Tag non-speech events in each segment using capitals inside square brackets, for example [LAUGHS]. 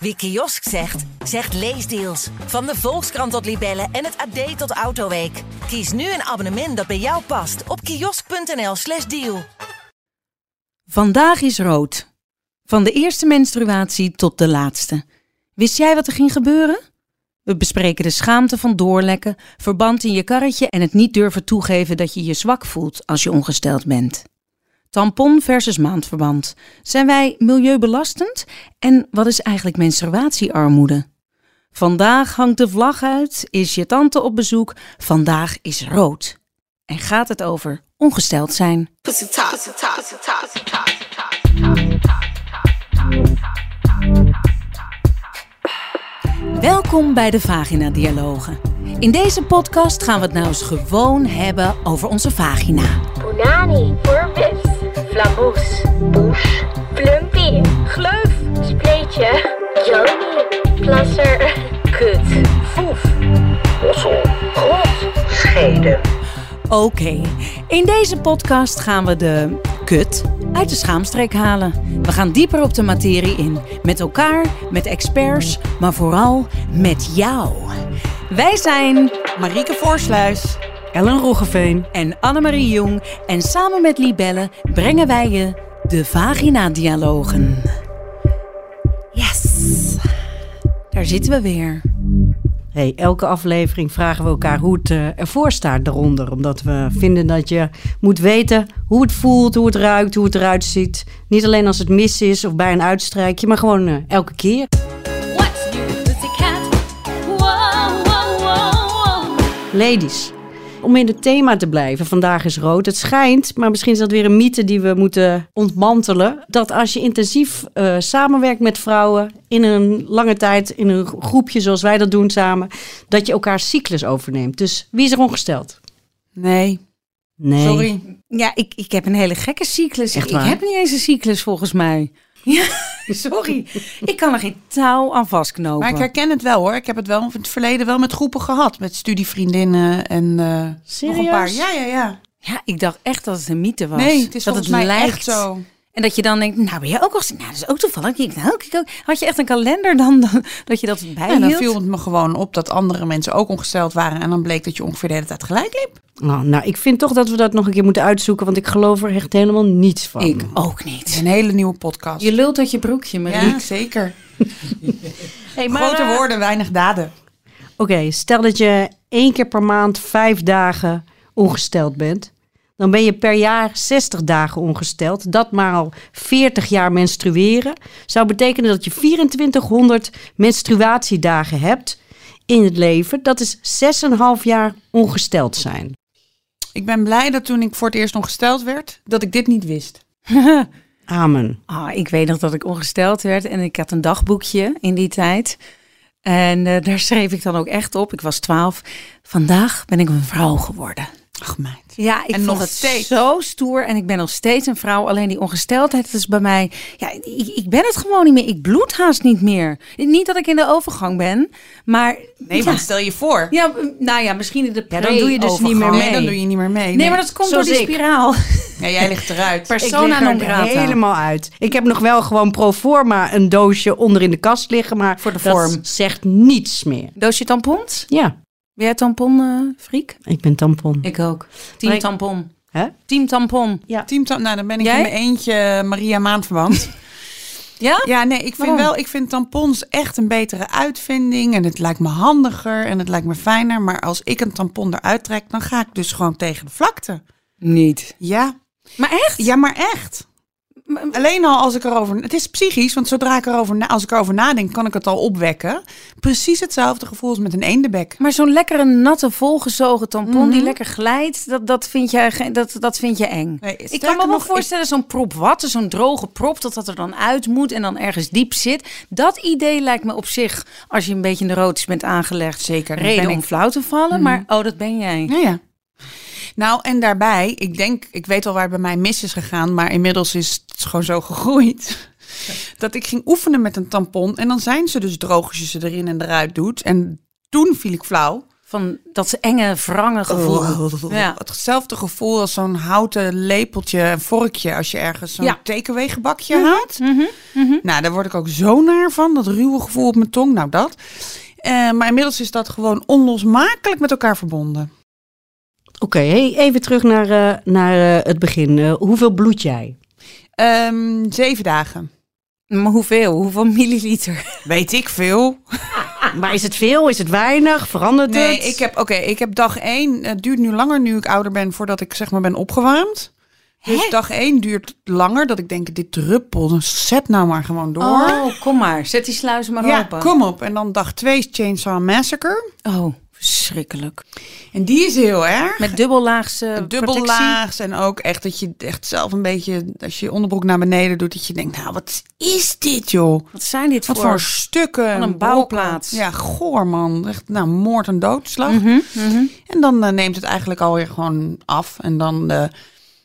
Wie kiosk zegt, zegt leesdeals. Van de Volkskrant tot Libellen en het AD tot Autoweek. Kies nu een abonnement dat bij jou past op kiosk.nl/slash deal. Vandaag is rood. Van de eerste menstruatie tot de laatste. Wist jij wat er ging gebeuren? We bespreken de schaamte van doorlekken, verband in je karretje en het niet durven toegeven dat je je zwak voelt als je ongesteld bent. Tampon versus maandverband. Zijn wij milieubelastend? En wat is eigenlijk menstruatiearmoede? Vandaag hangt de vlag uit, is je tante op bezoek, vandaag is rood. En gaat het over ongesteld zijn. Welkom bij de Vagina Dialogen. In deze podcast gaan we het nou eens gewoon hebben over onze vagina. Purpus, flamboes, bush, plumpy, gleuf, spleetje, joni, plasser, kut, foef, ossel, grot, schede. Oké, in deze podcast gaan we de kut uit de schaamstreek halen. We gaan dieper op de materie in. Met elkaar, met experts, maar vooral met jou. Wij zijn Marieke Voorsluis. Ellen Roggeveen en Annemarie Jong. En samen met Libelle brengen wij je de Vagina-dialogen. Yes, daar zitten we weer. Hey, elke aflevering vragen we elkaar hoe het eh, ervoor staat daaronder. Omdat we vinden dat je moet weten hoe het voelt, hoe het ruikt, hoe het eruit ziet. Niet alleen als het mis is of bij een uitstrijkje, maar gewoon eh, elke keer. What's new, pussycat? Whoa, whoa, whoa, whoa. Ladies, om in het thema te blijven, vandaag is rood. Het schijnt, maar misschien is dat weer een mythe die we moeten ontmantelen. Dat als je intensief eh, samenwerkt met vrouwen in een lange tijd, in een groepje zoals wij dat doen samen, dat je elkaar cyclus overneemt. Dus wie is er ongesteld? Nee, Nee. sorry. Ja, ik, ik heb een hele gekke cyclus. Echt ik heb niet eens een cyclus volgens mij. [LAUGHS] Ja, sorry. Ik kan er geen touw aan vastknopen. Maar ik herken het wel hoor. Ik heb het wel in het verleden wel met groepen gehad. Met studievriendinnen en eh, nog een paar. Ja, ja, ja. Ja, ik dacht echt dat het een mythe was. Nee, het is dat mij lijkt. echt zo. En dat je dan denkt, nou ben je ook al... Nou, dat is ook toevallig. Ik, nou, ik ook. Had je echt een kalender dan, dan [LAUGHS] dat je dat En bijhield? dan viel het me gewoon op dat andere mensen ook ongesteld waren. En dan bleek dat je ongeveer de hele tijd gelijk liep. Oh, nou, ik vind toch dat we dat nog een keer moeten uitzoeken, want ik geloof er echt helemaal niets van. Ik ook Het niet. een hele nieuwe podcast. Je lult uit je broekje, Marie. ja, zeker. [LAUGHS] Hey, maar, Grote eh, woorden, weinig daden. Oké, stel dat je één keer per maand vijf dagen ongesteld bent. Dan ben je per jaar 60 dagen ongesteld. Dat maar al 40 jaar menstrueren. Zou betekenen dat je 2400 menstruatiedagen hebt in het leven. Dat is 6,5 jaar ongesteld zijn. Ik ben blij dat toen ik voor het eerst ongesteld werd, dat ik dit niet wist. [LAUGHS] Amen. Ah, ik weet nog dat ik ongesteld werd en ik had een dagboekje in die tijd. En eh, [LAUGHS] daar schreef ik dan ook echt op. Ik was twaalf. Vandaag ben ik een vrouw geworden. Ach meid. Ja, ik En vond nog het steeds. zo stoer en ik ben nog steeds een vrouw. Alleen die ongesteldheid, is bij mij... Ja, ik, ik ben het gewoon niet meer. Ik bloed haast niet meer. Niet dat ik in de overgang ben, maar... Nee, ja, want stel je voor. ja, nou ja, misschien in de Ja, dan doe je dus niet meer pre-overgang. Nee, dan doe je niet meer mee. Nee, maar dat komt door die ik. spiraal. Ja, jij ligt eruit. [LAUGHS] Persona ik lig non er grata. helemaal uit. Ik heb nog wel gewoon pro forma een doosje onder in de kast liggen. Maar Voor de dat vorm. zegt niets meer. Doosje tampons? Ja, Ben jij tampon, eh ik ben tampon. Ik ook. Team ik- tampon. Hè? Team tampon. Team tam- nou, dan ben ik Jij? in mijn eentje eh, Maria Maandverband. [LAUGHS] Ja? ja, nee, ik vind Waarom? wel, ik vind tampons echt een betere uitvinding. En het lijkt me handiger en het lijkt me fijner. Maar als ik een tampon eruit trek, dan ga ik dus gewoon tegen de vlakte. Niet. Ja, Maar echt? ja maar echt. Alleen al als ik erover... Het is psychisch, want zodra ik erover, na, als ik erover nadenk, kan ik het al opwekken. Precies hetzelfde gevoel als met een eendebek. Maar zo'n lekkere, natte, volgezogen tampon die Mhm. lekker glijdt, dat, dat, vind ge- dat, dat vind je eng. Nee, ik kan me wel nog, voorstellen, zo'n prop watten, zo'n droge prop, dat dat er dan uit moet en dan ergens diep zit. Dat idee lijkt me op zich, als je een beetje neurotisch bent aangelegd, Zeker, reden om. Mhm. flauw te vallen. Maar oh, dat ben jij. Ja, ja. Nou, en daarbij, ik denk, ik weet al waar het bij mij mis is gegaan, maar inmiddels is het gewoon zo gegroeid. [LAUGHS] Dat ik ging oefenen met een tampon en dan zijn ze dus droog als je ze erin en eruit doet. En toen viel ik flauw. Van dat enge, wrange gevoel. Ja. Hetzelfde gevoel als zo'n houten lepeltje en vorkje als je ergens zo'n Ja. takeaway-gebakje haalt. Nou, daar word ik ook zo naar van, dat ruwe gevoel op mijn tong. Nou, dat. Eh, maar inmiddels is dat gewoon onlosmakelijk met elkaar verbonden. Oké, hey, even terug naar, eh, naar eh, het begin. Eh, hoeveel bloed jij? Ehm, zeven dagen. Maar hoeveel? Hoeveel [LAUGHS] milliliter? Weet ik veel. [LAUGHS] Maar is het veel? Is het weinig? Verandert Nee, het? ik heb, oké, ik heb dag één. Het duurt nu langer nu ik ouder ben voordat ik zeg maar ben opgewarmd. Dus dag één duurt langer. Dat ik denk, dit druppelt. Zet nou maar gewoon door. Oh, kom maar. Zet die sluizen maar ja, open. kom op. En dan dag twee is Chainsaw Massacre. Oh, verschrikkelijk. En die is heel erg. Met dubbellaags uh, Dubbellaags en ook echt dat je echt zelf een beetje, als je je onderbroek naar beneden doet, dat je denkt, nou wat is dit joh? Wat zijn dit Wat voor... voor stukken? Van een bouwplaats. Ja, goor man. Echt, nou, moord en doodslag. Mhm, mhm. En dan eh, neemt het eigenlijk alweer gewoon af. En dan, eh,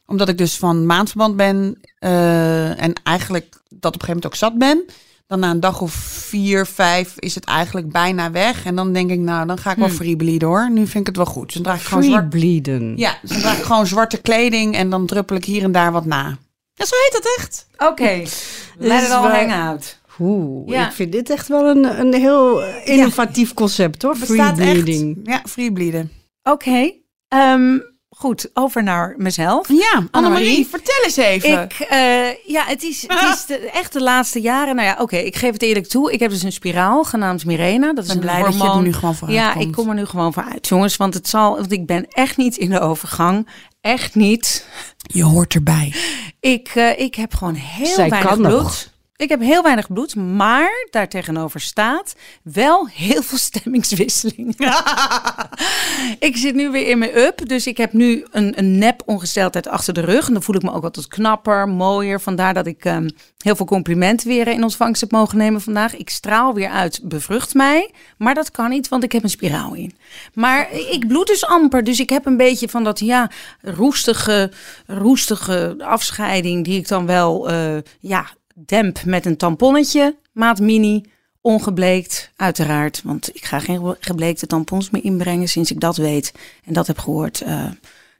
omdat ik dus van maandverband ben eh, en eigenlijk dat op een gegeven moment ook zat ben. Dan na een dag of vier, vijf is het eigenlijk bijna weg. En dan denk ik, nou, dan ga ik wel Hmm. free bleeden hoor. Nu vind ik het wel goed. Dus dan draag ik gewoon zwart. bleeden. Ja, dus dan draag ik gewoon zwarte kleding en dan druppel ik hier en daar wat na. Ja, zo heet het echt. Oké. [LAUGHS] Let is it all hang out. Oeh, Ja. ik vind dit echt wel een, een heel eh, innovatief concept hoor. Free Bestaat bleeding. echt. Ja, free bleeden. Oké. Ehm, goed, over naar mezelf. Ja, Annemarie, Annemarie, vertel eens even. Ik, eh, ja, het is, het is de, echt de laatste jaren. Nou ja, oké, ik geef het eerlijk toe. Ik heb dus een spiraal genaamd Mirena. Dat is ben een blij dat je hormoon. er nu gewoon vooruit Ja, komt. ik kom er nu gewoon voor uit, jongens. Want het zal, want ik ben echt niet in de overgang. Echt niet. Je hoort erbij. Ik, eh, ik heb gewoon heel Zij weinig bloed. nog. Ik heb heel weinig bloed, maar daartegenover staat wel heel veel stemmingswisseling. [LAUGHS] ik zit nu weer in mijn up, dus ik heb nu een, een nep ongesteldheid achter de rug. En dan voel ik me ook wat knapper, mooier. Vandaar dat ik ehm, heel veel complimenten weer in ontvangst heb mogen nemen vandaag. Ik straal weer uit, bevrucht mij. Maar dat kan niet, want ik heb een spiraal in. Maar ik bloed dus amper, dus ik heb een beetje van dat ja, roestige, roestige afscheiding die ik dan wel eh, ja, demp met een tamponnetje, maat mini, ongebleekt, uiteraard. Want ik ga geen gebleekte tampons meer inbrengen sinds ik dat weet en dat heb gehoord. eh,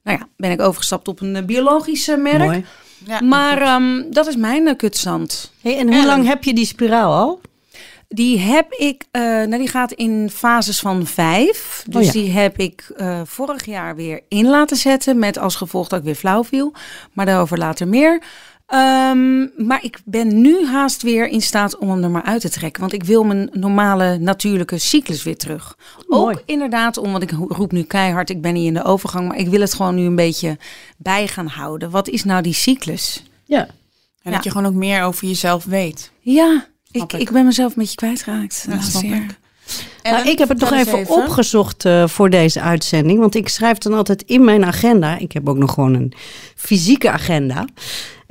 nou ja, ben ik overgestapt op een eh, biologische merk. Mooi. Ja, Maar ehm, dat is mijn kutstand. Hey, en hoe lang heb je die spiraal al? Die heb ik, eh, nou die gaat in fases van vijf. Dus Oh ja. die heb ik eh, vorig jaar weer in laten zetten. Met als gevolg dat ik weer flauw viel. Maar daarover later meer. Ehm, maar ik ben nu haast weer in staat om hem er maar uit te trekken. Want ik wil mijn normale natuurlijke cyclus weer terug. Mooi. Ook inderdaad, omdat ik roep nu keihard, ik ben niet in de overgang. Maar ik wil het gewoon nu een beetje bij gaan houden. Wat is nou die cyclus? Ja. En Ja. dat je gewoon ook meer over jezelf weet. Ja, ik, ik. ik ben mezelf een beetje kwijtgeraakt. laatste snap ik. Nou, ik heb het vertel even, opgezocht eh, voor deze uitzending. Want ik schrijf dan altijd in mijn agenda. Ik heb ook nog gewoon een fysieke agenda.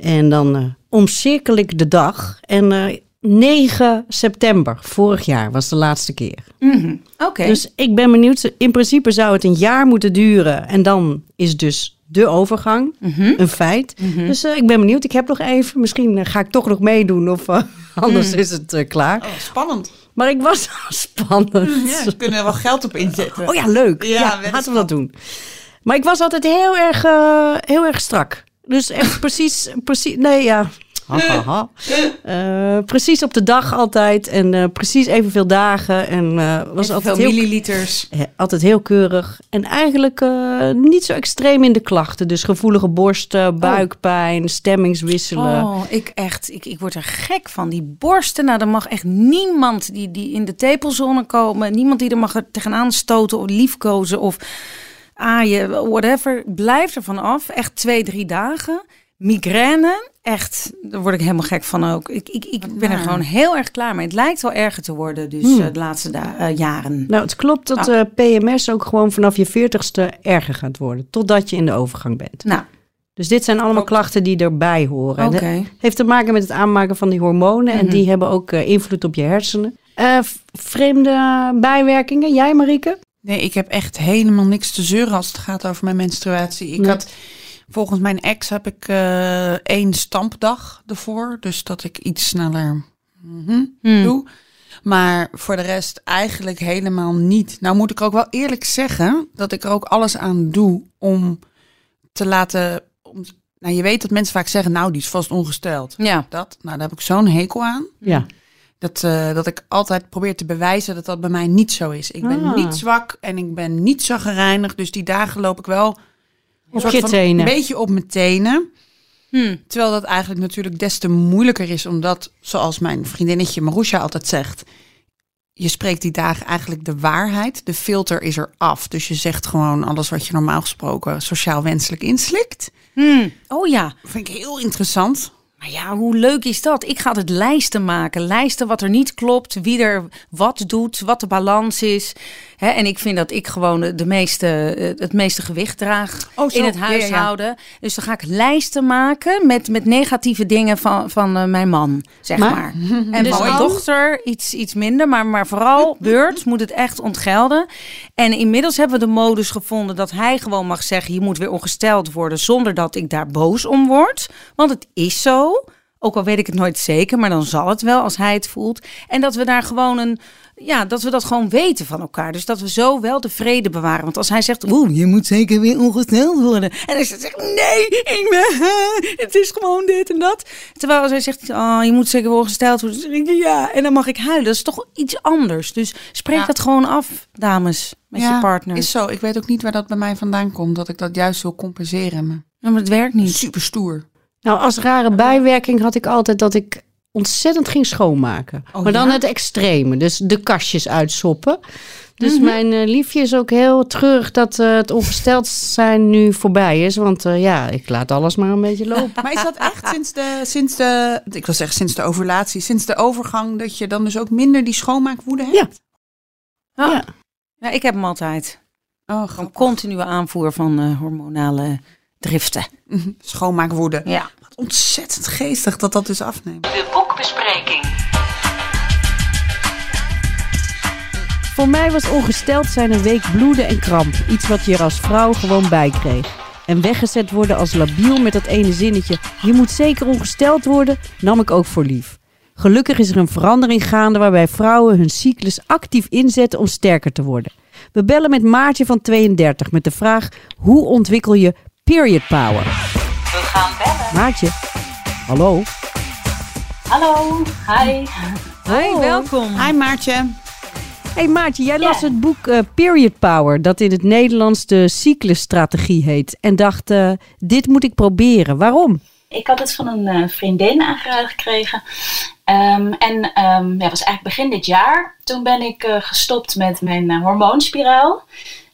En dan eh, omcirkel ik de dag. En eh 9 september vorig jaar was de laatste keer. Mhm, Oké. Dus ik ben benieuwd. In principe zou het een jaar moeten duren. En dan is dus de overgang Mhm. een feit. Dus eh, ik ben benieuwd. Ik heb nog even. Misschien ga ik toch nog meedoen. Of [LAUGHS] anders is het klaar. Oh, spannend. Maar ik was [LAUGHS] spannend. Ja, ze kunnen er wel geld op inzetten. Oh ja, leuk. Ja, Ja, laten we dat doen. Maar ik was altijd heel erg, heel erg strak. Dus echt precies, precies, nee ja. Ha, ha, ha. Eh, precies op de dag altijd en eh, precies evenveel dagen. En eh, was Veel altijd heel, milliliters. altijd heel keurig. En eigenlijk eh, niet zo extreem in de klachten. Dus gevoelige borsten, buikpijn, stemmingswisselen. Oh, ik echt, ik, ik word er gek van. Die borsten, nou, er mag echt niemand die, die in de tepelzone komen. Niemand die er mag tegenaan stoten of liefkozen of aaien, whatever. Blijf er van af. Echt twee, drie dagen. Migraine, echt, daar word ik helemaal gek van ook. Ik, ik, ik ben er gewoon heel erg klaar mee. Het lijkt wel erger te worden, dus Hmm. eh, de laatste eh, jaren. Nou, het klopt dat eh, PMS ook gewoon vanaf je veertigste erger gaat worden. Totdat je in de overgang bent. Nou, Dus dit zijn allemaal klachten die erbij horen. En dat heeft te maken met het aanmaken van die hormonen. En Mhm. die hebben ook invloed op je hersenen. Vreemde bijwerkingen? Jij, Marieke? Nee, ik heb echt helemaal niks te zeuren als het gaat over mijn menstruatie. Ik Nee. had, volgens mijn ex heb ik eh, één stampdag ervoor. Dus dat ik iets sneller mhm, Hmm. doe. Maar voor de rest eigenlijk helemaal niet. Nou moet ik ook wel eerlijk zeggen dat ik er ook alles aan doe om te laten. Om, nou, je weet dat mensen vaak zeggen, nou, die is vast ongesteld. Ja. Dat, nou, daar heb ik zo'n hekel aan. Ja. Dat, eh, dat ik altijd probeer te bewijzen dat dat bij mij niet zo is. Ik ben Ah. niet zwak en ik ben niet zaggerijnig. Dus die dagen loop ik wel een Op soort je van tenen. Een beetje op mijn tenen. Hm. Terwijl dat eigenlijk natuurlijk des te moeilijker is. Omdat, zoals mijn vriendinnetje Marusha altijd zegt... Je spreekt die dagen eigenlijk de waarheid. De filter is er af. Dus je zegt gewoon alles wat je normaal gesproken sociaal wenselijk inslikt. Hm. Oh ja. Vind ik heel interessant. Maar ja, hoe leuk is dat? Ik ga het lijsten maken. Lijsten wat er niet klopt, wie er wat doet, wat de balans is. Hè, en ik vind dat ik gewoon de meeste, eh, het meeste gewicht draag Oh, zo. in het Ja, ja, ja. huishouden. Dus dan ga ik lijsten maken met, met negatieve dingen van, van eh, mijn man, zeg Maar- maar. [LAUGHS] En Dus van mijn dochter iets, iets minder, maar, maar vooral [LAUGHS] Beurt moet het echt ontgelden. En inmiddels hebben we de modus gevonden dat hij gewoon mag zeggen... je moet weer ongesteld worden zonder dat ik daar boos om word. Want het is zo. Ook al weet ik het nooit zeker, maar dan zal het wel als hij het voelt. En dat we daar gewoon een... Ja, dat we dat gewoon weten van elkaar. Dus dat we zo wel de vrede bewaren. Want als hij zegt, oeh, je moet zeker weer ongesteld worden. En hij zegt, nee, ik ben, [LAUGHS] het is gewoon dit en dat. Terwijl als hij zegt, oh, je moet zeker weer ongesteld worden. Dan zeg ik, ja, en dan mag ik huilen. Dat is toch iets anders. Dus spreek Ja. dat gewoon af, dames, met je partner. Is zo. Ik weet ook niet waar dat bij mij vandaan komt. Dat ik dat juist wil compenseren. Maar Ja, maar het werkt niet. super stoer. Nou, als rare bijwerking had ik altijd dat ik ontzettend ging schoonmaken. Oh, maar dan ja? het extreme, dus de kastjes uitsoppen. Dus Mhm. mijn eh, liefje is ook heel treurig dat eh, het ongesteld zijn nu voorbij is. Want eh, ja, ik laat alles maar een beetje lopen. [LAUGHS] Maar is dat echt sinds de, sinds de, ik wil zeggen sinds de ovulatie, sinds de overgang, dat je dan dus ook minder die schoonmaakwoede hebt? Ja. Ja. Ja. Ja, ik heb hem altijd. Oh, Gewoon continue aanvoer van eh, hormonale driften. Mhm. Schoonmaakwoede. Ja. Ontzettend geestig dat dat dus afneemt. De boekbespreking. Voor mij was ongesteld zijn een week bloeden en kramp. Iets wat je er als vrouw gewoon bij kreeg. En weggezet worden als labiel met dat ene zinnetje... je moet zeker ongesteld worden, nam ik ook voor lief. Gelukkig is er een verandering gaande waarbij vrouwen hun cyclus actief inzetten om sterker te worden. We bellen met Maartje van 32 met de vraag... hoe ontwikkel je period power? We gaan Maartje, hallo? Hallo, hi. Hoi, welkom. Hi Maartje. Hey Maartje, jij las het boek eh, Period Power, dat in het Nederlands de cyclusstrategie heet. En dacht, eh, dit moet ik proberen. Waarom? Ik had het van een eh, vriendin aangeraden gekregen. Ehm, en ehm ja, was eigenlijk begin dit jaar. Toen ben ik eh, gestopt met mijn hormoonspiraal.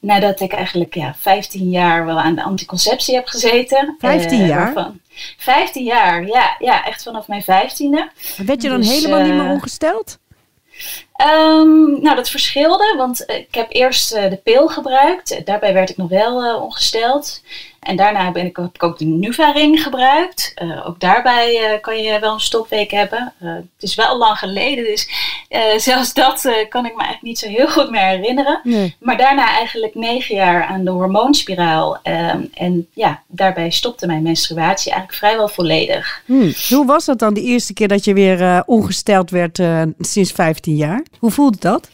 Nadat ik eigenlijk ja, 15 jaar wel aan de anticonceptie heb gezeten. 15 Eh, jaar? waarvan- 15 jaar, ja, ja, echt vanaf mijn 15e. Werd je dan Dus, helemaal niet meer eh, ongesteld? Ehm, nou, dat verschilde, want eh, ik heb eerst eh, de pil gebruikt. Daarbij werd ik nog wel ongesteld. En daarna ben ik, heb ik ook de Nuvaring gebruikt. Eh, ook daarbij kan je wel een stopweek hebben. Het is wel lang geleden, dus eh, zelfs dat eh, kan ik me eigenlijk niet zo heel goed meer herinneren. Nee. Maar daarna eigenlijk negen jaar aan de hormoonspiraal. Ehm, en ja, daarbij stopte mijn menstruatie eigenlijk vrijwel volledig. Hm. Hoe was dat dan de eerste keer dat je weer eh, ongesteld werd sinds 15 jaar? Hoe voelde dat?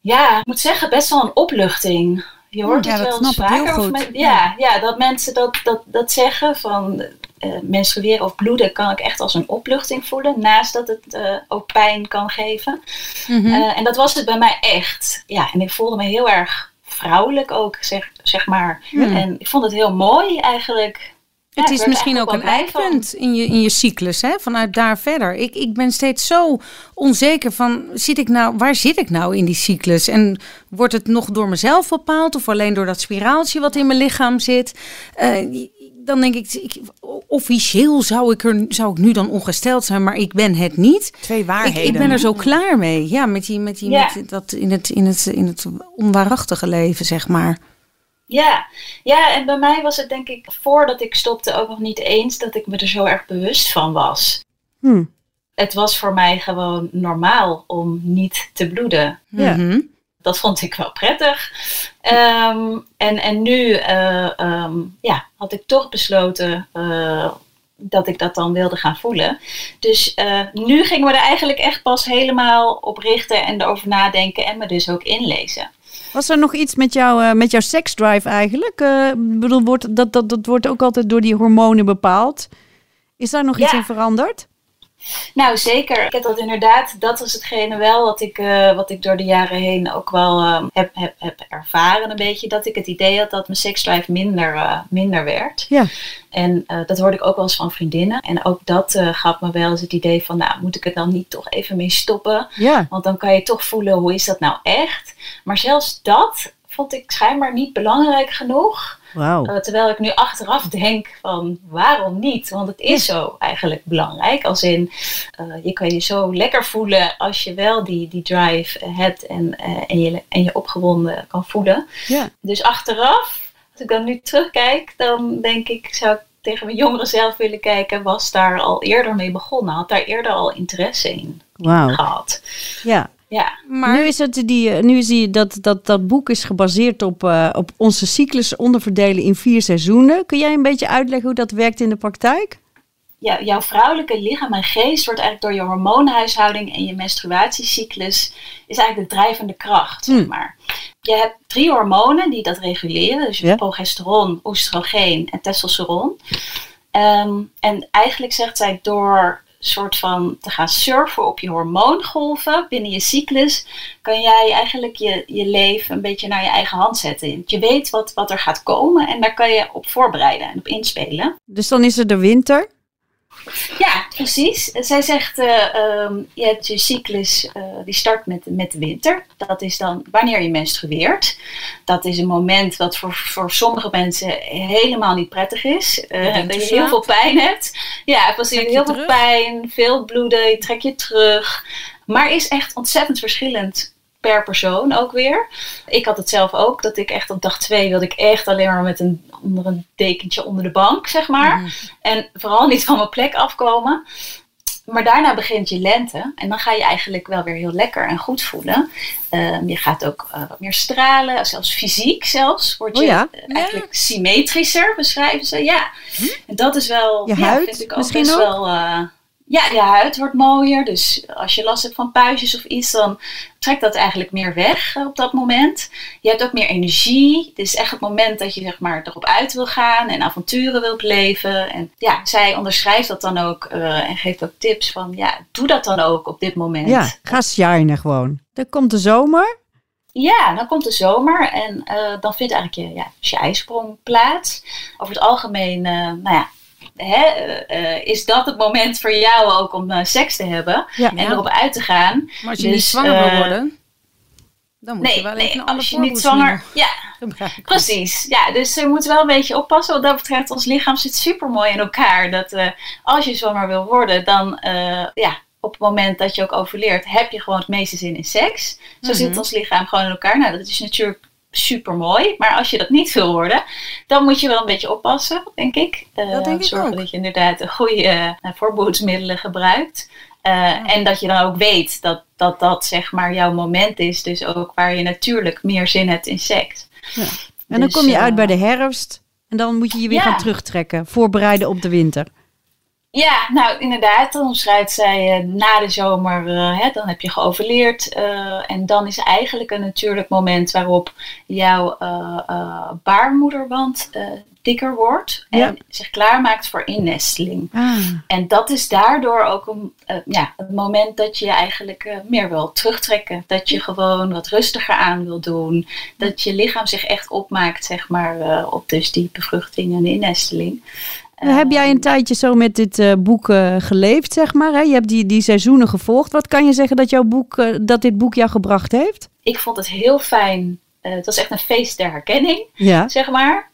Ja, ik moet zeggen, best wel een opluchting. Je hoort Ja, het wel eens vaker. of men- ja, ja, dat mensen dat, dat, dat zeggen van eh, menstrueren of bloeden kan ik echt als een opluchting voelen. Naast dat het eh, ook pijn kan geven. Mhm. Eh, en dat was het bij mij echt. Ja, en ik voelde me heel erg vrouwelijk ook, zeg, zeg maar. En ik vond het heel mooi eigenlijk. Het is misschien ook een eikpunt in je, in je cyclus, hè? vanuit daar verder. Ik, ik ben steeds zo onzeker van, zit ik nou, waar zit ik nou in die cyclus? En wordt het nog door mezelf bepaald of alleen door dat spiraaltje wat in mijn lichaam zit? Eh, dan denk ik, ik, officieel zou ik, er, zou ik nu dan ongesteld zijn, maar ik ben het niet. Twee Ik, waarheden. ik ben er zo klaar mee. Ja, met, die, met, die, Ja. met dat in het, in, het, in het onwaarachtige leven, zeg maar. Ja. ja, en bij mij was het denk ik voordat ik stopte ook nog niet eens dat ik me er zo erg bewust van was. Hm. Het was voor mij gewoon normaal om niet te bloeden. Ja. Mhm. Dat vond ik wel prettig. Ehm, en, en nu eh, ehm, ja, had ik toch besloten eh, dat ik dat dan wilde gaan voelen. Dus eh, nu gingen we er eigenlijk echt pas helemaal op richten en erover nadenken en me dus ook inlezen. Was er nog iets met, jou, met jouw seksdrive eigenlijk? Bedoel, wordt, dat, dat, dat wordt ook altijd door die hormonen bepaald. Is daar nog iets in veranderd? Nou, zeker. Ik heb dat inderdaad, dat was hetgene wel wat ik, eh, wat ik door de jaren heen ook wel eh, heb, heb, heb ervaren een beetje. Dat ik het idee had dat mijn seksdrive minder, eh, minder werd. Ja. En eh, dat hoorde ik ook wel eens van vriendinnen. En ook dat gaf me wel eens het idee van, nou, moet ik er dan niet toch even mee stoppen? Ja. Want dan kan je toch voelen, hoe is dat nou echt? Maar zelfs dat vond ik schijnbaar niet belangrijk genoeg. Wauw. Uh, terwijl ik nu achteraf denk van waarom niet? Want het is zo eigenlijk belangrijk. Als in, uh, je kan je zo lekker voelen als je wel die, die drive hebt en, uh, en, je, en je opgewonden kan voelen. Ja. Dus achteraf, als ik dan nu terugkijk, dan denk ik, zou ik tegen mijn jongere zelf willen kijken, was daar al eerder mee begonnen. Had daar eerder al interesse in Wauw. gehad. Ja. Ja. Maar Nu is, het die, eh, nu is die, dat, dat, dat boek is gebaseerd op, uh, op onze cyclus onderverdelen in vier seizoenen. Kun jij een beetje uitleggen hoe dat werkt in de praktijk? Ja, jouw vrouwelijke lichaam en geest wordt eigenlijk door je hormoonhuishouding en je menstruatiecyclus is eigenlijk de drijvende kracht, zeg Hmm. maar. Je hebt drie hormonen die dat reguleren, dus je Ja. hebt progesteron, oestrogeen en testosteron. Ehm, en eigenlijk zegt zij door soort van te gaan surfen op je hormoongolven binnen je cyclus, kan jij eigenlijk je, je leven een beetje naar je eigen hand zetten. Je weet wat, wat er gaat komen en daar kan je op voorbereiden en op inspelen. Dus dan is er de winter. Ja, precies. Zij zegt, uh, um, je hebt je cyclus, uh, die start met, met de winter. Dat is dan wanneer je menstrueert. Dat is een moment wat voor, voor sommige mensen helemaal niet prettig is. Uh, dat je heel veel pijn hebt. Ja, precies. Heel veel pijn, veel bloeden, je trek je terug. Maar is echt ontzettend verschillend per persoon ook weer. Ik had het zelf ook, dat ik echt op dag twee wilde ik echt alleen maar met een, onder een dekentje onder de bank, zeg maar. Mm. En vooral niet van mijn plek afkomen. Maar daarna begint je lente en dan ga je eigenlijk wel weer heel lekker en goed voelen. Um, je gaat ook uh, wat meer stralen, zelfs fysiek zelfs. Word je oh ja? uh, eigenlijk ja. symmetrischer, beschrijven ze. Ja, hm? en dat is wel, je ja, huid vind ik ook misschien best ook? wel... Uh, ja, je huid wordt mooier. Dus als je last hebt van puistjes of iets, dan trekt dat eigenlijk meer weg op dat moment. Je hebt ook meer energie. Het is echt het moment dat je zeg maar, erop uit wil gaan en avonturen wilt leven. En ja, zij onderschrijft dat dan ook uh, en geeft ook tips van ja, doe dat dan ook op dit moment. Ja, ga shinen gewoon. Dan komt de zomer. Ja, dan komt de zomer en uh, dan vindt eigenlijk je, ja, je ijsprong plaats. Over het algemeen, uh, nou ja, Hè, uh, is dat het moment voor jou ook om uh, seks te hebben ja, en ja. erop uit te gaan. Maar als je dus, niet zwanger uh, wil worden, dan moet nee, je wel nee, als je niet zwanger, ja, [LAUGHS] precies. Ja, dus je moet wel een beetje oppassen. Wat dat betreft, ons lichaam zit super mooi in elkaar. Dat als je zwanger wil worden, dan ja, op het moment dat je ook overleert, heb je gewoon het meeste zin in seks. Zo mm -hmm. zit ons lichaam gewoon in elkaar. Nou, dat is natuurlijk super mooi. Maar als je dat niet wil worden, dan moet je wel een beetje oppassen, denk ik. Uh, dat denk ik zorgen ook. dat je inderdaad de goede uh, voorbehoedsmiddelen gebruikt. Uh, ja. En dat je dan ook weet dat, dat dat zeg maar jouw moment is. Dus ook waar je natuurlijk meer zin hebt in seks. Ja. En dus, dan kom je uit bij de herfst. En dan moet je je weer ja. gaan terugtrekken. Voorbereiden op de winter. Ja, nou inderdaad, dan schrijft zij uh, na de zomer, uh, hè, dan heb je geoverleerd. Uh, en dan is eigenlijk een natuurlijk moment waarop jouw baarmoederwand dikker wordt. En Ja. zich klaarmaakt voor innesteling. Ah. En dat is daardoor ook een, ja, het moment dat je eigenlijk meer wil terugtrekken. Dat je gewoon wat rustiger aan wil doen. Dat je lichaam zich echt opmaakt, zeg maar, op dus die bevruchting en innesteling. Heb jij een tijdje zo met dit uh, boek uh, geleefd, zeg maar? Hè? Je hebt die, die seizoenen gevolgd. Wat kan je zeggen dat, jouw boek, uh, dat dit boek jou gebracht heeft? Ik vond het heel fijn. het was echt een feest der herkenning, ja. zeg maar.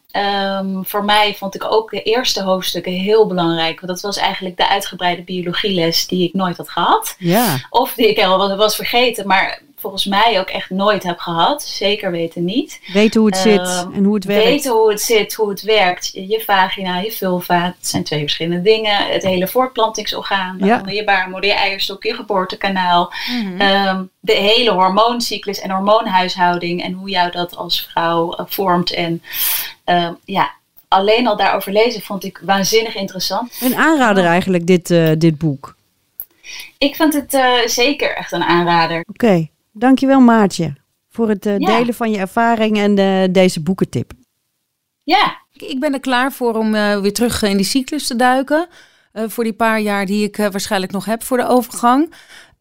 Um, voor mij vond ik ook de eerste hoofdstukken heel belangrijk. Want dat was eigenlijk de uitgebreide biologieles die ik nooit had gehad. Ja. Of die ik al was vergeten, maar volgens mij ook echt nooit heb gehad. Zeker weten niet. Weten hoe het Um, zit en hoe het werkt. Weten hoe het zit, hoe het werkt. Je, vagina, je vulva, het zijn twee verschillende dingen. Het hele voortplantingsorgaan, Ja. je baarmoeder, je eierstok, je geboortekanaal. Mhm. Um, de hele hormooncyclus en hormoonhuishouding en hoe jou dat als vrouw uh, vormt. En um, ja, alleen al daarover lezen vond ik waanzinnig interessant. Een aanrader eigenlijk, dit, eh, dit boek. Ik vind het eh, zeker echt een aanrader. Oké, dankjewel Maartje. Voor het eh, Ja. delen van je ervaring en eh, deze boekentip. Ja, Ik- ben er klaar voor om eh, weer terug in die cyclus te duiken. Eh, voor die paar jaar die ik waarschijnlijk nog heb voor de overgang.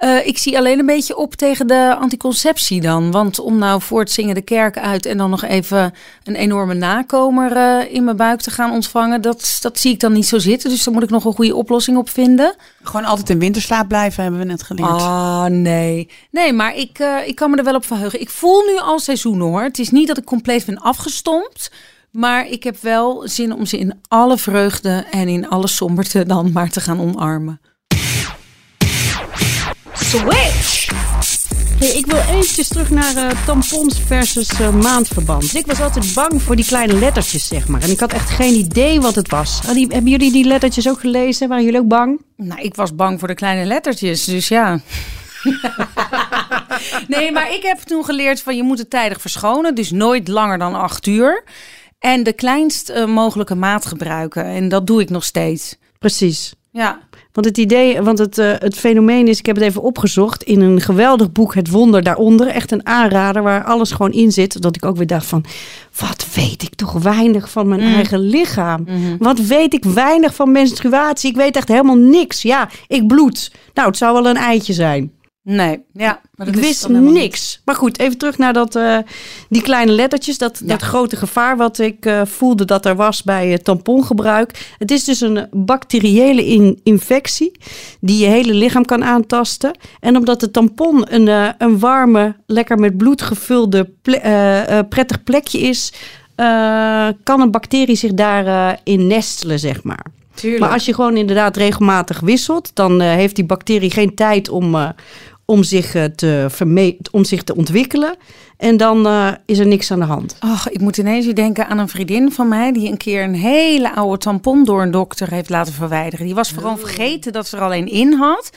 Eh, ik zie alleen een beetje op tegen de anticonceptie dan. Want om nou voor het zingen de kerk uit en dan nog even een enorme nakomer eh, in mijn buik te gaan ontvangen, dat, dat zie ik dan niet zo zitten. Dus daar moet ik nog een goede oplossing op vinden. Gewoon altijd in winterslaap blijven, hebben we net geleerd. Ah, nee. Nee, maar ik, eh, ik kan me er wel op verheugen. Ik voel nu al seizoenen hoor. Het is niet dat ik compleet ben afgestompt. Maar ik heb wel zin om ze in alle vreugde en in alle somberte dan maar te gaan omarmen. Switch! Hey, ik wil eventjes terug naar eh, tampons versus eh, maandverband. Ik was altijd bang voor die kleine lettertjes, zeg maar. En ik had echt geen idee wat het was. Hadden die- hebben jullie die lettertjes ook gelezen? Waren jullie ook bang? Nou, ik was bang voor de kleine lettertjes, dus ja. [LAUGHS] nee, maar ik heb toen geleerd van je moet het tijdig verschonen. Dus nooit langer dan acht uur. En de kleinst eh, mogelijke maat gebruiken. En dat doe ik nog steeds. Precies. Ja. Want het idee, want het, eh, het fenomeen is, ik heb het even opgezocht in een geweldig boek, Het Wonder daaronder. Echt een aanrader waar alles gewoon in zit. Dat ik ook weer dacht van, wat weet ik toch weinig van mijn eigen lichaam. Wat weet ik weinig van menstruatie. Ik weet echt helemaal niks. Ja, ik bloed. Nou, het zou wel een eitje zijn. Nee, ja. Maar ik is wist niks. Maar goed, even terug naar dat, eh, die kleine lettertjes. Dat, Ja. dat grote gevaar wat ik eh, voelde dat er was bij het tampongebruik. Het is dus een bacteriële in- infectie die je hele lichaam kan aantasten. En omdat de tampon een, eh, een warme, lekker met bloed gevulde ple- eh, eh, prettig plekje is... eh, kan een bacterie zich daarin in nestelen, zeg maar. Tuurlijk. Maar als je gewoon inderdaad regelmatig wisselt, dan eh, heeft die bacterie geen tijd om, eh, om, zich, eh, te verme- om zich te ontwikkelen. En dan eh, is er niks aan de hand. Ach, ik moet ineens weer denken aan een vriendin van mij die een keer een hele oude tampon door een dokter heeft laten verwijderen. Die was gewoon vergeten dat ze er al een in had.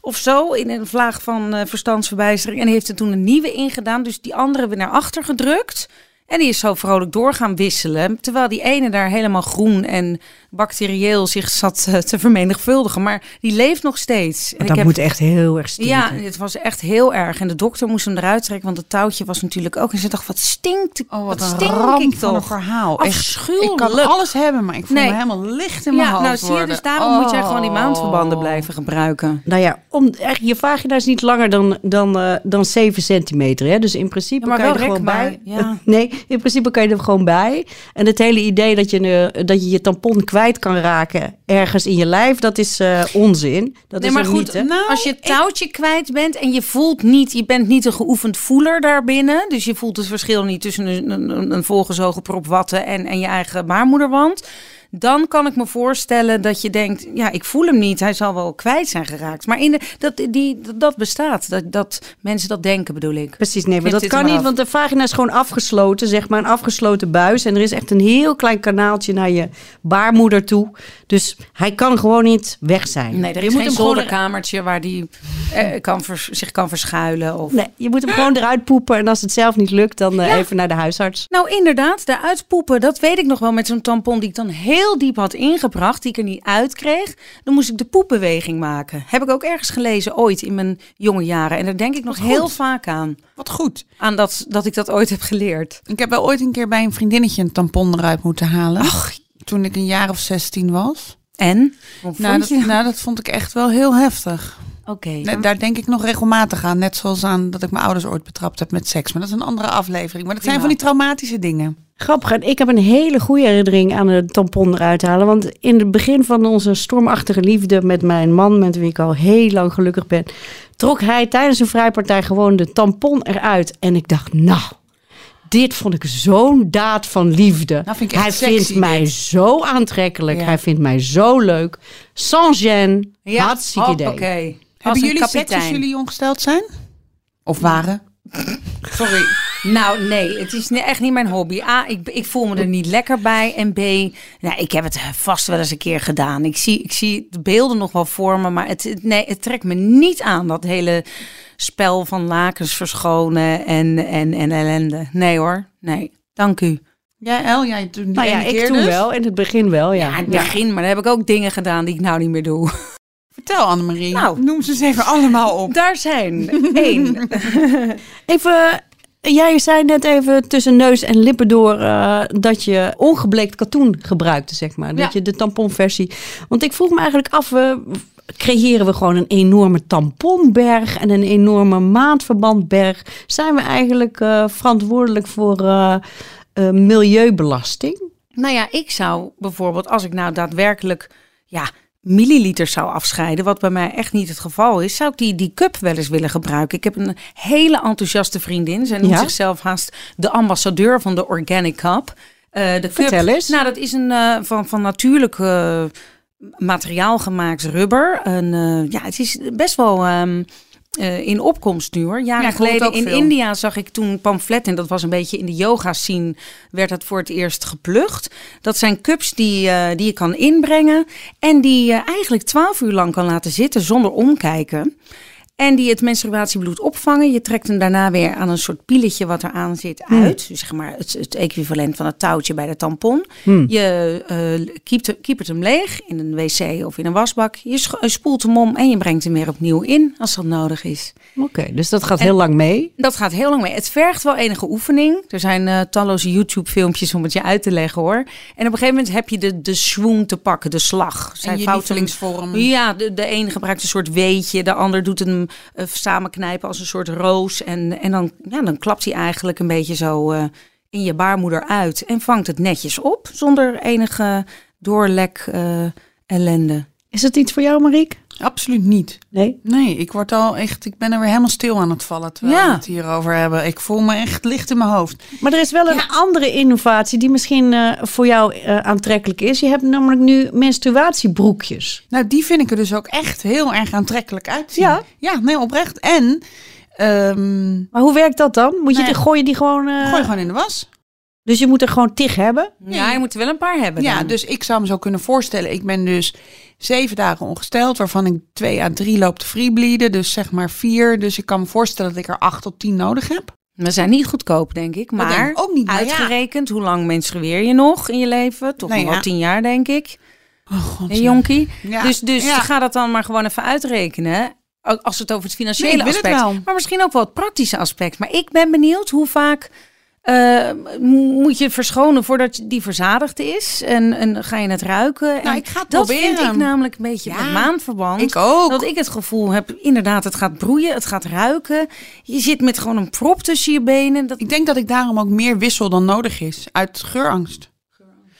Of zo, in een vlaag van eh, verstandsverbijstering. En heeft er toen een nieuwe ingedaan. Dus die andere weer naar achter gedrukt. En die is zo vrolijk door gaan wisselen. Terwijl die ene daar helemaal groen en bacterieel zich zat eh, te vermenigvuldigen. Maar die leeft nog steeds. En dat ik heb moet echt heel erg stinken. ja, het was echt heel erg. En de dokter moest hem eruit trekken, want het touwtje was natuurlijk ook. En ze dacht, wat stinkt, Oh, wat, wat een stink ramp ik van een toch? verhaal. Echt, Afschuwelijk. ik kan alles hebben, maar ik voel Nee. me helemaal licht in mijn Ja, hoofd nou zie je, worden. dus daarom moet jij gewoon die Oh. maandverbanden blijven gebruiken. Nou ja, om, echt, je vagina is niet langer dan, dan, eh, dan 7 centimeter. Hè? Dus in principe Ja, maar kan je er gewoon bij. ja. [LAUGHS] Nee, in principe kan je er gewoon bij. En het hele idee dat je, eh, dat je je tampon kwijt kan raken ergens in je lijf, dat is eh, onzin. Dat nee, is maar goed, niet, hè? Nou, als je het touwtje kwijt bent en je voelt niet, je bent niet een geoefend voeler daarbinnen. Dus je voelt het verschil niet tussen een, een, een volgezogen prop watten en, en je eigen baarmoederwand. Dan kan ik me voorstellen dat je denkt, ja, ik voel hem niet. Hij zal wel kwijt zijn geraakt. Maar in de, dat, die, dat bestaat. Dat, dat mensen dat denken, bedoel ik. Precies, nee, maar dat kan niet, af. want de vagina is gewoon afgesloten, zeg maar, een afgesloten buis. En er is echt een heel klein kanaaltje naar je baarmoeder toe. Dus hij kan gewoon niet weg zijn. Nee, er Je is moet geen hem gewoon zolderkamertje waar die eh, kan vers- zich kan verschuilen. Of... Nee, je moet hem gewoon eruit poepen. En als het zelf niet lukt, dan eh, even naar de huisarts. Nou, inderdaad, de uitpoepen, dat weet ik nog wel met zo'n tampon die ik dan heel diep had ingebracht, die ik er niet uit kreeg. Dan moest ik de poepbeweging maken. Heb ik ook ergens gelezen ooit in mijn jonge jaren. En daar denk ik nog Wat heel goed. vaak aan. Wat goed. Aan dat, dat ik dat ooit heb geleerd. Ik heb wel ooit een keer bij een vriendinnetje een tampon eruit moeten halen. Toen ik een jaar of 16 was. En? Nou dat, nou, dat vond ik echt wel heel heftig. Oké. Daar denk ik nog regelmatig aan. Net zoals aan dat ik mijn ouders ooit betrapt heb met seks. Maar dat is een andere aflevering. Maar dat zijn van die traumatische dingen. Grappig. En ik heb een hele goede herinnering aan de tampon eruit halen. Want in het begin van onze stormachtige liefde met mijn man, met wie ik al heel lang gelukkig ben, trok hij tijdens een vrijpartij gewoon de tampon eruit. En ik dacht, nou, dit vond ik zo'n daad van liefde. Nou, vind hij sexy, vindt mij dit. zo aantrekkelijk. Ja. Hij vindt mij zo leuk. Sans gêne. Ja, Hartstikke idee. Oké. Hebben jullie seks als jullie ongesteld zijn? Of waren? Sorry. Nou, nee, het is echt niet mijn hobby. A, ik, ik voel me er niet lekker bij. En B, nou, ik heb het vast wel eens een keer gedaan. Ik zie, ik zie de beelden nog wel voor me, maar het, het- nee, het trekt me niet aan, dat hele spel van lakens verschonen en, en, en ellende. Nee hoor, nee. Dank u. Jij, El? Jij toen die Nou ja, ik toen dus? wel. In het begin wel, ja. Ja, in het begin, maar dan heb ik ook dingen gedaan die ik nou niet meer doe. Vertel Annemarie. Nou. Noem ze eens even allemaal op. Daar zijn één. [LAUGHS] Even, jij zei net even tussen neus en lippen door eh, dat je ongebleekt katoen gebruikte, zeg maar. Dat Ja. je de tamponversie. Want ik vroeg me eigenlijk af, eh, creëren we gewoon een enorme tamponberg en een enorme maandverbandberg? Zijn we eigenlijk eh, verantwoordelijk voor eh, milieubelasting? Nou ja, ik zou bijvoorbeeld, als ik nou daadwerkelijk ja, milliliters zou afscheiden, wat bij mij echt niet het geval is, zou ik die, die cup wel eens willen gebruiken. Ik heb een hele enthousiaste vriendin. Zij noemt Ja? zichzelf haast de ambassadeur van de Organic Cup. Eh, de cup, Vertel eens. Nou, dat is een eh, van, van natuurlijk eh, materiaal gemaakt rubber. En, eh, ja, het is best wel ehm, eh, in opkomst nu hoor. Jaren Ja, geleden in veel. India zag ik toen pamfletten. Dat was een beetje in de yoga scene. Werd dat voor het eerst geplucht. Dat zijn cups die, eh, die je kan inbrengen. En die je eigenlijk twaalf uur lang kan laten zitten zonder omkijken. En die het menstruatiebloed opvangen. Je trekt hem daarna weer aan een soort pieletje wat eraan zit uit. Dus zeg maar het, het equivalent van het touwtje bij de tampon. Je eh keept, keepert hem leeg in een wc of in een wasbak. Je eh, spoelt hem om en je brengt hem weer opnieuw in als dat nodig is. Oké, dus dat gaat heel lang mee. Dat gaat heel lang mee. Het vergt wel enige oefening. Er zijn eh, talloze YouTube-filmpjes om het je uit te leggen hoor. En op een gegeven moment heb je de, de swoon te pakken, de slag. Zij En je lievelingsvorm. Ja, de, de een gebruikt een soort weetje, de ander doet hem eh, samenknijpen als een soort roos. En, en dan, ja, dan klapt hij eigenlijk een beetje zo eh, in je baarmoeder uit en vangt het netjes op zonder enige doorlek eh, ellende. Is het iets voor jou, Mariek? Absoluut niet. Nee? Nee, ik word al echt, ik ben er weer helemaal stil aan het vallen terwijl Ja. we het hierover hebben. Ik voel me echt licht in mijn hoofd. Maar er is wel een andere innovatie die misschien eh, voor jou eh, aantrekkelijk is. Je hebt namelijk nu menstruatiebroekjes. Nou, die vind ik er dus ook echt heel erg aantrekkelijk uitzien. Ja? Ja, nee, oprecht. En ehm, Maar hoe werkt dat dan? Moet je die, gooi je die gewoon... eh, gooi gewoon in de was. Dus je moet er gewoon tig hebben? Ja, je moet er wel een paar hebben. Ja, dan. dus ik zou me zo kunnen voorstellen. Ik ben dus zeven dagen ongesteld, waarvan ik twee à drie loop te freebleeden. Dus zeg maar vier. Dus ik kan me voorstellen dat ik er acht tot tien nodig heb. We zijn niet goedkoop, denk ik. Dat Maar denk ik ook niet, maar ja. uitgerekend, hoe lang menstrueer je nog in je leven? Toch Nou nog wel ja. tien jaar, denk ik. Oh god. Jonkie? Ja. Dus, dus Ja. ga dat dan maar gewoon even uitrekenen. Ook Als het over het financiële Nee, het aspect. Maar misschien ook wel het praktische aspect. Maar ik ben benieuwd hoe vaak eh, moet je verschonen voordat die verzadigd is. En, en ga je het ruiken. Nou, En ik ga het dat proberen. vind ik namelijk een beetje Ja, met maandverband. Ik ook. Dat ik het gevoel heb, inderdaad, het gaat broeien, het gaat ruiken. Je zit met gewoon een prop tussen je benen. Dat, Ik denk dat ik daarom ook meer wissel dan nodig is. Uit geurangst.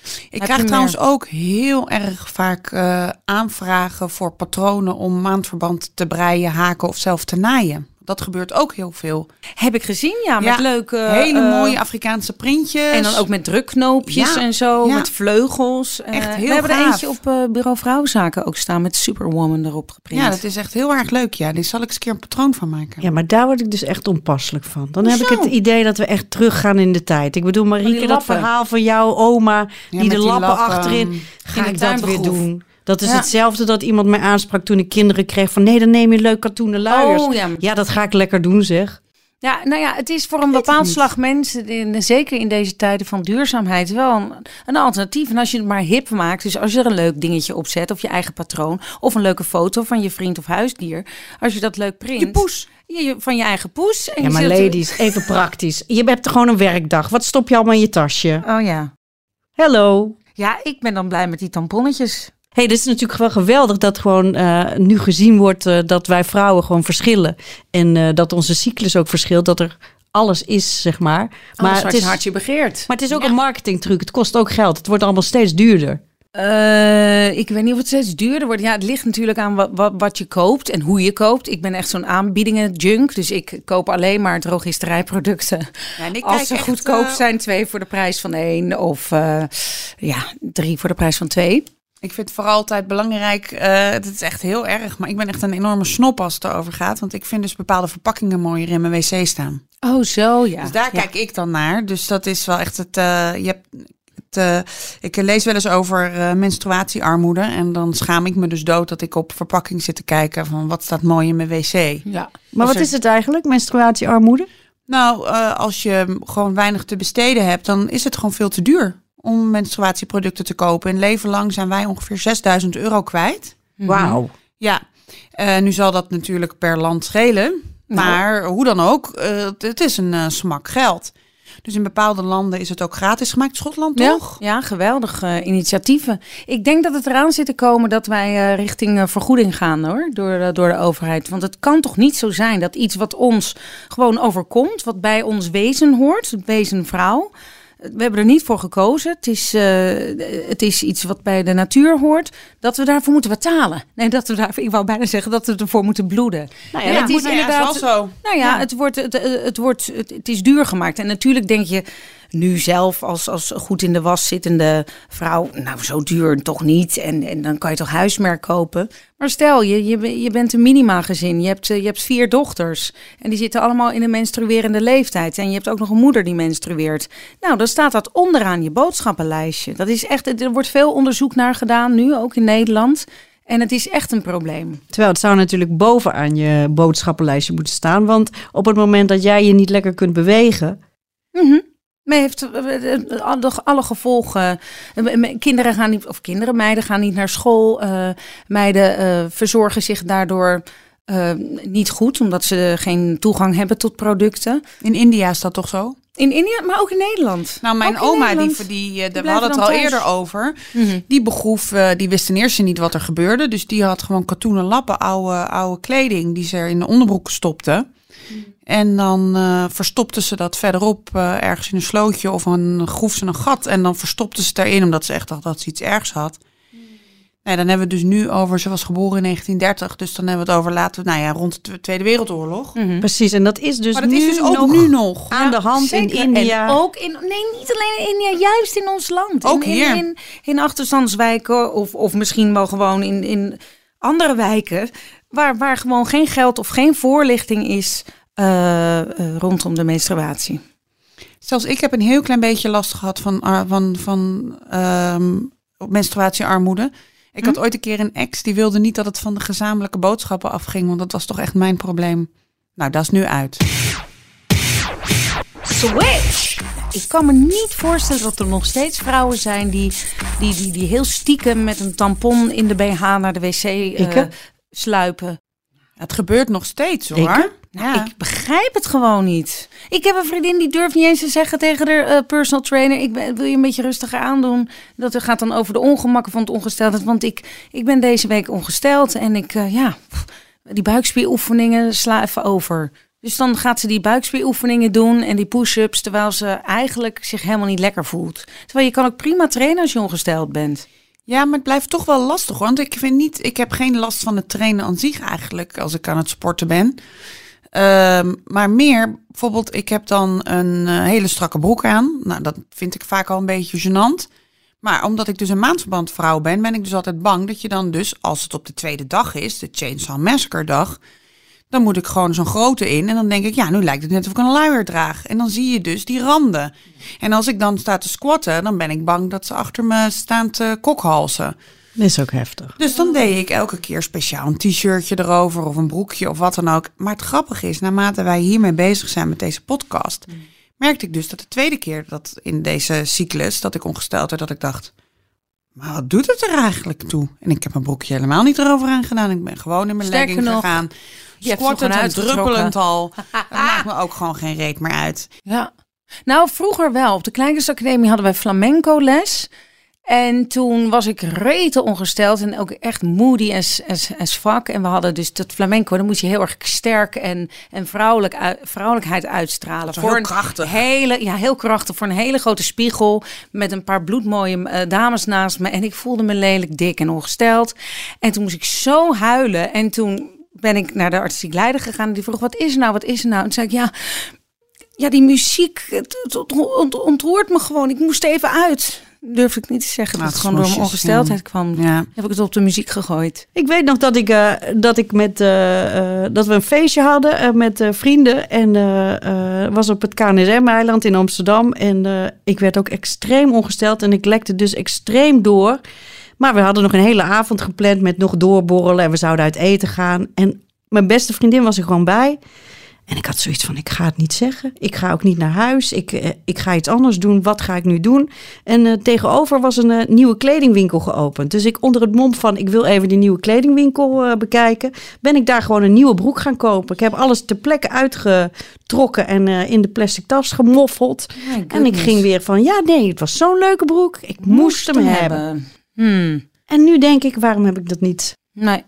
Ik Heb krijg trouwens meer? ook heel erg vaak eh, aanvragen voor patronen om maandverband te breien, haken of zelf te naaien. Dat gebeurt ook heel veel. heb ik gezien, ja, met Ja, leuke... Hele eh, mooie Afrikaanse printjes. En dan ook met drukknoopjes Ja, en zo, ja. met vleugels. Eh, Echt heel We hebben er eentje op eh, bureau Vrouwenzaken ook staan met Superwoman erop geprint. Ja, dat is echt heel erg leuk. Ja, die zal ik eens een keer een patroon van maken. Ja, maar daar word ik dus echt onpasselijk van. Dan heb ik het idee dat we echt teruggaan in de tijd. Ik bedoel, Marieke, dat verhaal van jouw oma, die de die lappen, lappen. achterin. Ga de ik dat weer doen? Dat is Ja. hetzelfde dat iemand mij aansprak toen ik kinderen kreeg. Van nee, dan neem je leuk katoenen luiers. Oh, ja. ja, dat ga ik lekker doen zeg. Ja, nou ja, het is voor een bepaald slag mensen, in, zeker in deze tijden van duurzaamheid, wel een, een alternatief. En als je het maar hip maakt, dus als je er een leuk dingetje op zet, of je eigen patroon, of een leuke foto van je vriend of huisdier, als je dat leuk print. Je poes. Je- van je eigen poes. En Ja, maar ladies, even praktisch. Je hebt gewoon een werkdag. Wat stop je allemaal in je tasje? Oh ja. Hello. Ja, ik ben dan blij met die tamponnetjes. Hey, dit is natuurlijk wel geweldig dat gewoon eh, nu gezien wordt eh, dat wij vrouwen gewoon verschillen. En eh, dat onze cyclus ook verschilt. Dat er alles is, zeg maar. Maar Maar wat het je is, hartje begeert. maar het is ook een marketingtruc. Het kost ook geld. Het wordt allemaal steeds duurder. Eh, ik weet niet of het steeds duurder wordt. Ja, het ligt natuurlijk aan wat, wat, wat je koopt en hoe je koopt. Ik ben echt zo'n aanbiedingen junk. Dus ik koop alleen maar drogisterijproducten. Ja, en ik Als kijk ze echt, goedkoop zijn, twee voor de prijs van één. Of eh, ja, drie voor de prijs van twee. Ik vind het vooral altijd belangrijk. eh, het is echt heel erg. Maar ik ben echt een enorme snop als het erover gaat. Want ik vind dus bepaalde verpakkingen mooier in mijn wc staan. Oh, zo ja. Dus daar Ja. kijk ik dan naar. Dus dat is wel echt het. eh, je hebt, het eh, ik lees wel eens over menstruatiearmoede. En dan schaam ik me dus dood dat ik op verpakking zit te kijken van wat staat mooi in mijn wc. Ja. Maar wat er- is het eigenlijk, menstruatiearmoede? Nou, als je gewoon weinig te besteden hebt, dan is het gewoon veel te duur om menstruatieproducten te kopen. In leven lang zijn wij ongeveer 6000 euro kwijt. Wauw. Ja, Eh, nu zal dat natuurlijk per land schelen. Maar hoe dan ook, eh, het- is een eh, smak geld. Dus in bepaalde landen is het ook gratis gemaakt. Schotland toch? Ja, ja geweldig eh, initiatieven. Ik denk dat het eraan zit te komen dat wij eh, richting vergoeding gaan hoor, door, de- door de overheid. Want het kan toch niet zo zijn dat iets wat ons gewoon overkomt, wat bij ons wezen hoort, het wezen vrouw. We hebben er niet voor gekozen. Het is, eh, het is iets wat bij de natuur hoort. Dat we daarvoor moeten betalen. Nee, dat we daar, ik wou bijna zeggen dat we ervoor moeten bloeden. Nou Ja, ja, het dat is Ja, inderdaad. wel zo. Nou ja, Het, wordt, het, het, wordt, het, het is duur gemaakt. En natuurlijk denk je nu zelf als, als goed in de was zittende vrouw... nou, zo duur toch niet. En, en dan kan je toch huismerk kopen. Maar stel, je, je, je bent een minimagezin. Je hebt, eh, je hebt vier dochters. En die zitten allemaal in een menstruerende leeftijd. En je hebt ook nog een moeder die menstrueert. Nou, dan staat dat onderaan je boodschappenlijstje. Dat is echt, er wordt veel onderzoek naar gedaan nu, ook in Nederland... En het is echt een probleem. Terwijl het zou natuurlijk bovenaan je boodschappenlijstje moeten staan. Want op het moment dat jij je niet lekker kunt bewegen. Mhm. Maar heeft eh, eh, alle, alle gevolgen. Eh, Kinderen gaan niet, of kinderen, meiden gaan niet naar school. eh, meiden eh, verzorgen zich daardoor eh, niet goed, omdat ze geen toegang hebben tot producten. In India is dat toch zo? In India, maar ook in Nederland. Nou, mijn Ook oma, die, die, eh, de- we hadden het al thuis. eerder over. Mhm. Die begroef, eh, die wist ten eerste niet wat er gebeurde. Dus die had gewoon katoenen lappen, oude, oude kleding die ze er in de onderbroek stopte. En dan eh, verstopte ze dat verderop ergens in een slootje of een groef ze een gat. En dan verstopte ze het erin omdat ze echt dacht dat ze iets ergs had. Nee, dan hebben we het dus nu over, ze was geboren in 1930. Dus dan hebben we het over laten, we- nou ja, rond de Tweede Wereldoorlog. Mhm. Precies, en dat is dus Maar dat nu is dus ook nog nu nog. aan de hand Zeker. in India. En ook in, nee, niet alleen in India, juist in ons land. Ook in, hier. In, in, in achterstandswijken of, of misschien wel gewoon in, in andere wijken. Waar, waar gewoon geen geld of geen voorlichting is eh, eh, rondom de menstruatie. Zelfs ik heb een heel klein beetje last gehad van, ar- van, van ehm, menstruatiearmoede. Ik had ooit een keer een ex die wilde niet dat het van de gezamenlijke boodschappen afging, want dat was toch echt mijn probleem. Nou, dat is nu uit. Switch! Ik kan me niet voorstellen dat er nog steeds vrouwen zijn die, die, die, die heel stiekem met een tampon in de BH naar de wc eh, sluipen. Het gebeurt nog steeds hoor. Ik? Ja. Ik begrijp het gewoon niet. Ik heb een vriendin die durft niet eens te zeggen tegen de eh, personal trainer: ik ben, wil je een beetje rustiger aandoen. Dat gaat dan over de ongemakken van het ongesteldheid. Want ik, ik ben deze week ongesteld en ik, eh, ja, pff, die buikspieroefeningen sla even over. Dus dan gaat ze die buikspieroefeningen doen en die push-ups, terwijl ze eigenlijk zich helemaal niet lekker voelt. Terwijl je kan ook prima trainen als je ongesteld bent. Ja, maar het blijft toch wel lastig. Want ik vind niet, ik heb geen last van het trainen aan zich eigenlijk als ik aan het sporten ben. Ehm, maar meer, bijvoorbeeld, ik heb dan een eh, hele strakke broek aan. Nou, dat vind ik vaak al een beetje gênant. Maar omdat ik dus een maandverbandvrouw ben, ben ik dus altijd bang dat je dan dus, als het op de tweede dag is, de Chainsaw Massacre dag, dan moet ik gewoon zo'n grote in. En dan denk ik, ja, nu lijkt het net of ik een luier draag. En dan zie je dus die randen. En als ik dan sta te squatten, dan ben ik bang dat ze achter me staan te kokhalzen. Dat is ook heftig. Dus dan deed ik elke keer speciaal een t-shirtje erover of een broekje of wat dan ook. Maar het grappige is, naarmate wij hiermee bezig zijn met deze podcast, merkte ik dus dat de tweede keer dat in deze cyclus dat ik ongesteld werd, dat ik dacht, maar wat doet het er eigenlijk toe? En ik heb mijn broekje helemaal niet erover aangedaan. Ik ben gewoon in mijn Sterker legging nog, gegaan. je hebt ze Squattend en uitgetrokken. druppelend al. [LAUGHS] Dat maakt me ook gewoon geen reet meer uit. Ja. Nou, vroeger wel. Op de Kleinkunstacademie hadden wij flamenco les. En toen was ik rete ongesteld en ook echt moody en, en, en zwak. En we hadden dus dat flamenco, dan moest je heel erg sterk en, en vrouwelijk, vrouwelijkheid uitstralen. heel een krachtig. Hele, ja, heel krachtig. Voor een hele grote spiegel met een paar bloedmooie eh, dames naast me. En ik voelde me lelijk, dik en ongesteld. En toen moest ik zo huilen. En toen ben ik naar de artistiek leider gegaan. En die vroeg, wat is er nou, wat is er nou? En toen zei ik, ja, ja, die muziek, het, het ont- ont- ontroert me gewoon. Ik moest even uit. Durf ik niet te zeggen dat het gewoon door mijn ongesteldheid ja. kwam. Ja. Heb ik het op de muziek gegooid. Ik weet nog dat ik, eh, dat ik met eh, eh, dat we een feestje hadden met eh, vrienden. En eh, eh, was op het KNSM-eiland in Amsterdam. En eh, ik werd ook extreem ongesteld. En ik lekte dus extreem door. Maar we hadden nog een hele avond gepland met nog doorborrelen. En we zouden uit eten gaan. En mijn beste vriendin was er gewoon bij. En ik had zoiets van, ik ga het niet zeggen. Ik ga ook niet naar huis. Ik, eh, ik ga iets anders doen. Wat ga ik nu doen? En eh, tegenover was een eh, nieuwe kledingwinkel geopend. Dus ik onder het mom van, ik wil even die nieuwe kledingwinkel eh, bekijken. Ben ik daar gewoon een nieuwe broek gaan kopen. Ik heb alles ter plekke uitgetrokken en eh, in de plastic tas gemoffeld. En ik ging weer van, ja nee, het was zo'n leuke broek. Ik moest, hem hebben. Hmm. En nu denk ik, waarom heb ik dat niet? Nee.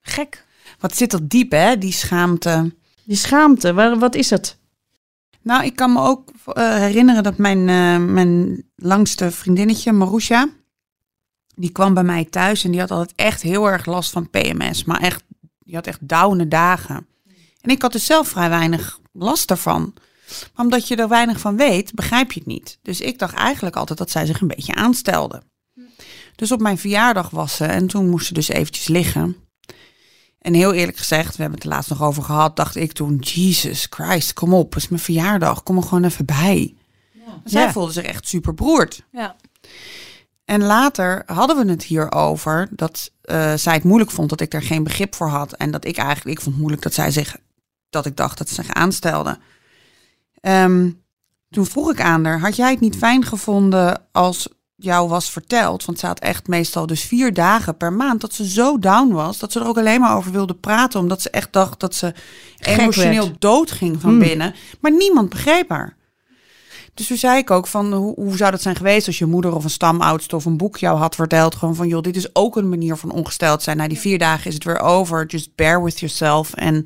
Gek. Wat zit dat diep, hè, die schaamte. Die schaamte, waar, wat is het? Nou, ik kan me ook eh, herinneren dat mijn, eh, mijn langste vriendinnetje, Marusha, die kwam bij mij thuis en die had altijd echt heel erg last van PMS. Maar echt, die had echt dauwende dagen. En ik had dus zelf vrij weinig last daarvan. Maar omdat je er weinig van weet, begrijp je het niet. Dus ik dacht eigenlijk altijd dat zij zich een beetje aanstelde. Dus op mijn verjaardag was ze en toen moest ze dus eventjes liggen. En heel eerlijk gezegd, we hebben het er laatst nog over gehad, dacht ik toen, Jesus Christ, kom op, het is mijn verjaardag, kom er gewoon even bij. Zij Ja. voelde zich echt super beroerd. Ja. En later hadden we het hierover dat eh, zij het moeilijk vond dat ik er geen begrip voor had. En dat ik eigenlijk, ik vond het moeilijk dat zij zich, dat ik dacht dat ze zich aanstelde. Ehm, toen vroeg ik aan haar, had jij het niet fijn gevonden als jou was verteld? Want ze had echt meestal dus vier dagen per maand dat ze zo down was, dat ze er ook alleen maar over wilde praten. Omdat ze echt dacht dat ze emotioneel werd. doodging van binnen. Maar niemand begreep haar. Dus toen zei ik ook van, hoe, hoe zou dat zijn geweest als je moeder of een stamoudste of een boek jou had verteld. Gewoon van, joh, dit is ook een manier van ongesteld zijn. Na die vier dagen is het weer over. Just bear with yourself. En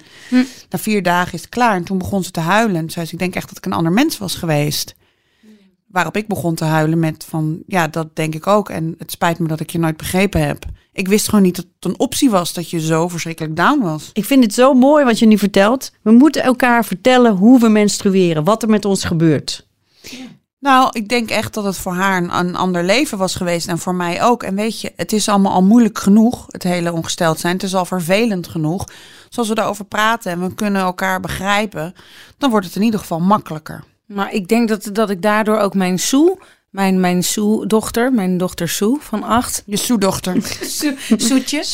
na vier dagen is het klaar. En toen begon ze te huilen. En toen zei ze, ik denk echt dat ik een ander mens was geweest. Waarop ik begon te huilen met van, ja, dat denk ik ook. En het spijt me dat ik je nooit begrepen heb. Ik wist gewoon niet dat het een optie was dat je zo verschrikkelijk down was. Ik vind het zo mooi wat je nu vertelt. We moeten elkaar vertellen hoe we menstrueren, wat er met ons gebeurt. Nou, ik denk echt dat het voor haar een, een ander leven was geweest en voor mij ook. En weet je, het is allemaal al moeilijk genoeg, het hele ongesteld zijn. Het is al vervelend genoeg. Dus als we daarover praten en we kunnen elkaar begrijpen, dan wordt het in ieder geval makkelijker. Maar ik denk dat, dat ik daardoor ook mijn Sue, mijn, mijn Sue-dochter, mijn dochter Sue van acht, Je soedochter. [LAUGHS]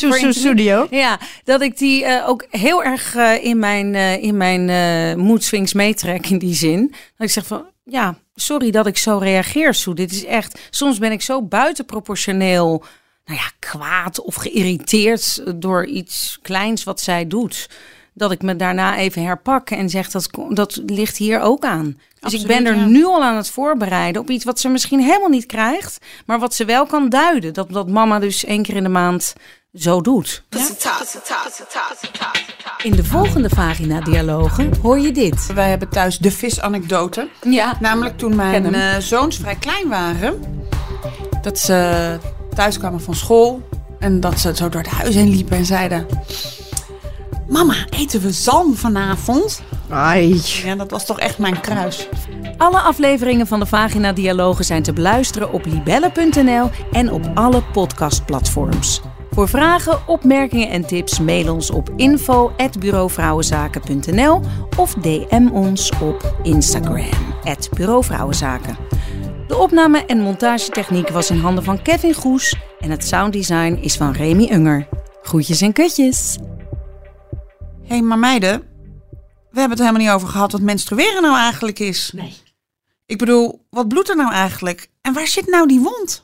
Voor Soe Studio. Ja, dat ik die eh, ook heel erg eh, in mijn, eh in mijn eh mood swings meetrek in die zin. Dat ik zeg van, ja, sorry dat ik zo reageer, Sue. Dit is echt, soms ben ik zo buitenproportioneel, nou ja, kwaad of geïrriteerd door iets kleins wat zij doet. Dat ik me daarna even herpak en zeg dat, dat ligt hier ook aan. Dus ik ben er ja. nu al aan het voorbereiden op iets wat ze misschien helemaal niet krijgt, maar wat ze wel kan duiden. Dat, dat mama dus één keer in de maand zo doet. In de volgende vagina-dialogen hoor je dit. Wij hebben thuis de visanekdote. Ja. Namelijk toen mijn eh, zoons vrij klein waren. Dat ze thuis kwamen van school. En dat ze zo door het huis heen liepen en zeiden... Mama, eten we zalm vanavond? Ai. Ja, dat was toch echt mijn kruis. Alle afleveringen van de Vagina-dialogen zijn te beluisteren op libelle.nl en op alle podcastplatforms. Voor vragen, opmerkingen en tips mail ons op info@bureauvrouwenzaken.nl of DM ons op Instagram @bureauvrouwenzaken. De opname en montagetechniek was in handen van Kevin Goes en het sounddesign is van Remy Unger. Groetjes en kutjes. Hé, hey, maar meiden, we hebben het helemaal niet over gehad wat menstrueren nou eigenlijk is. Nee. Ik bedoel, wat bloedt er nou eigenlijk? En waar zit nou die wond?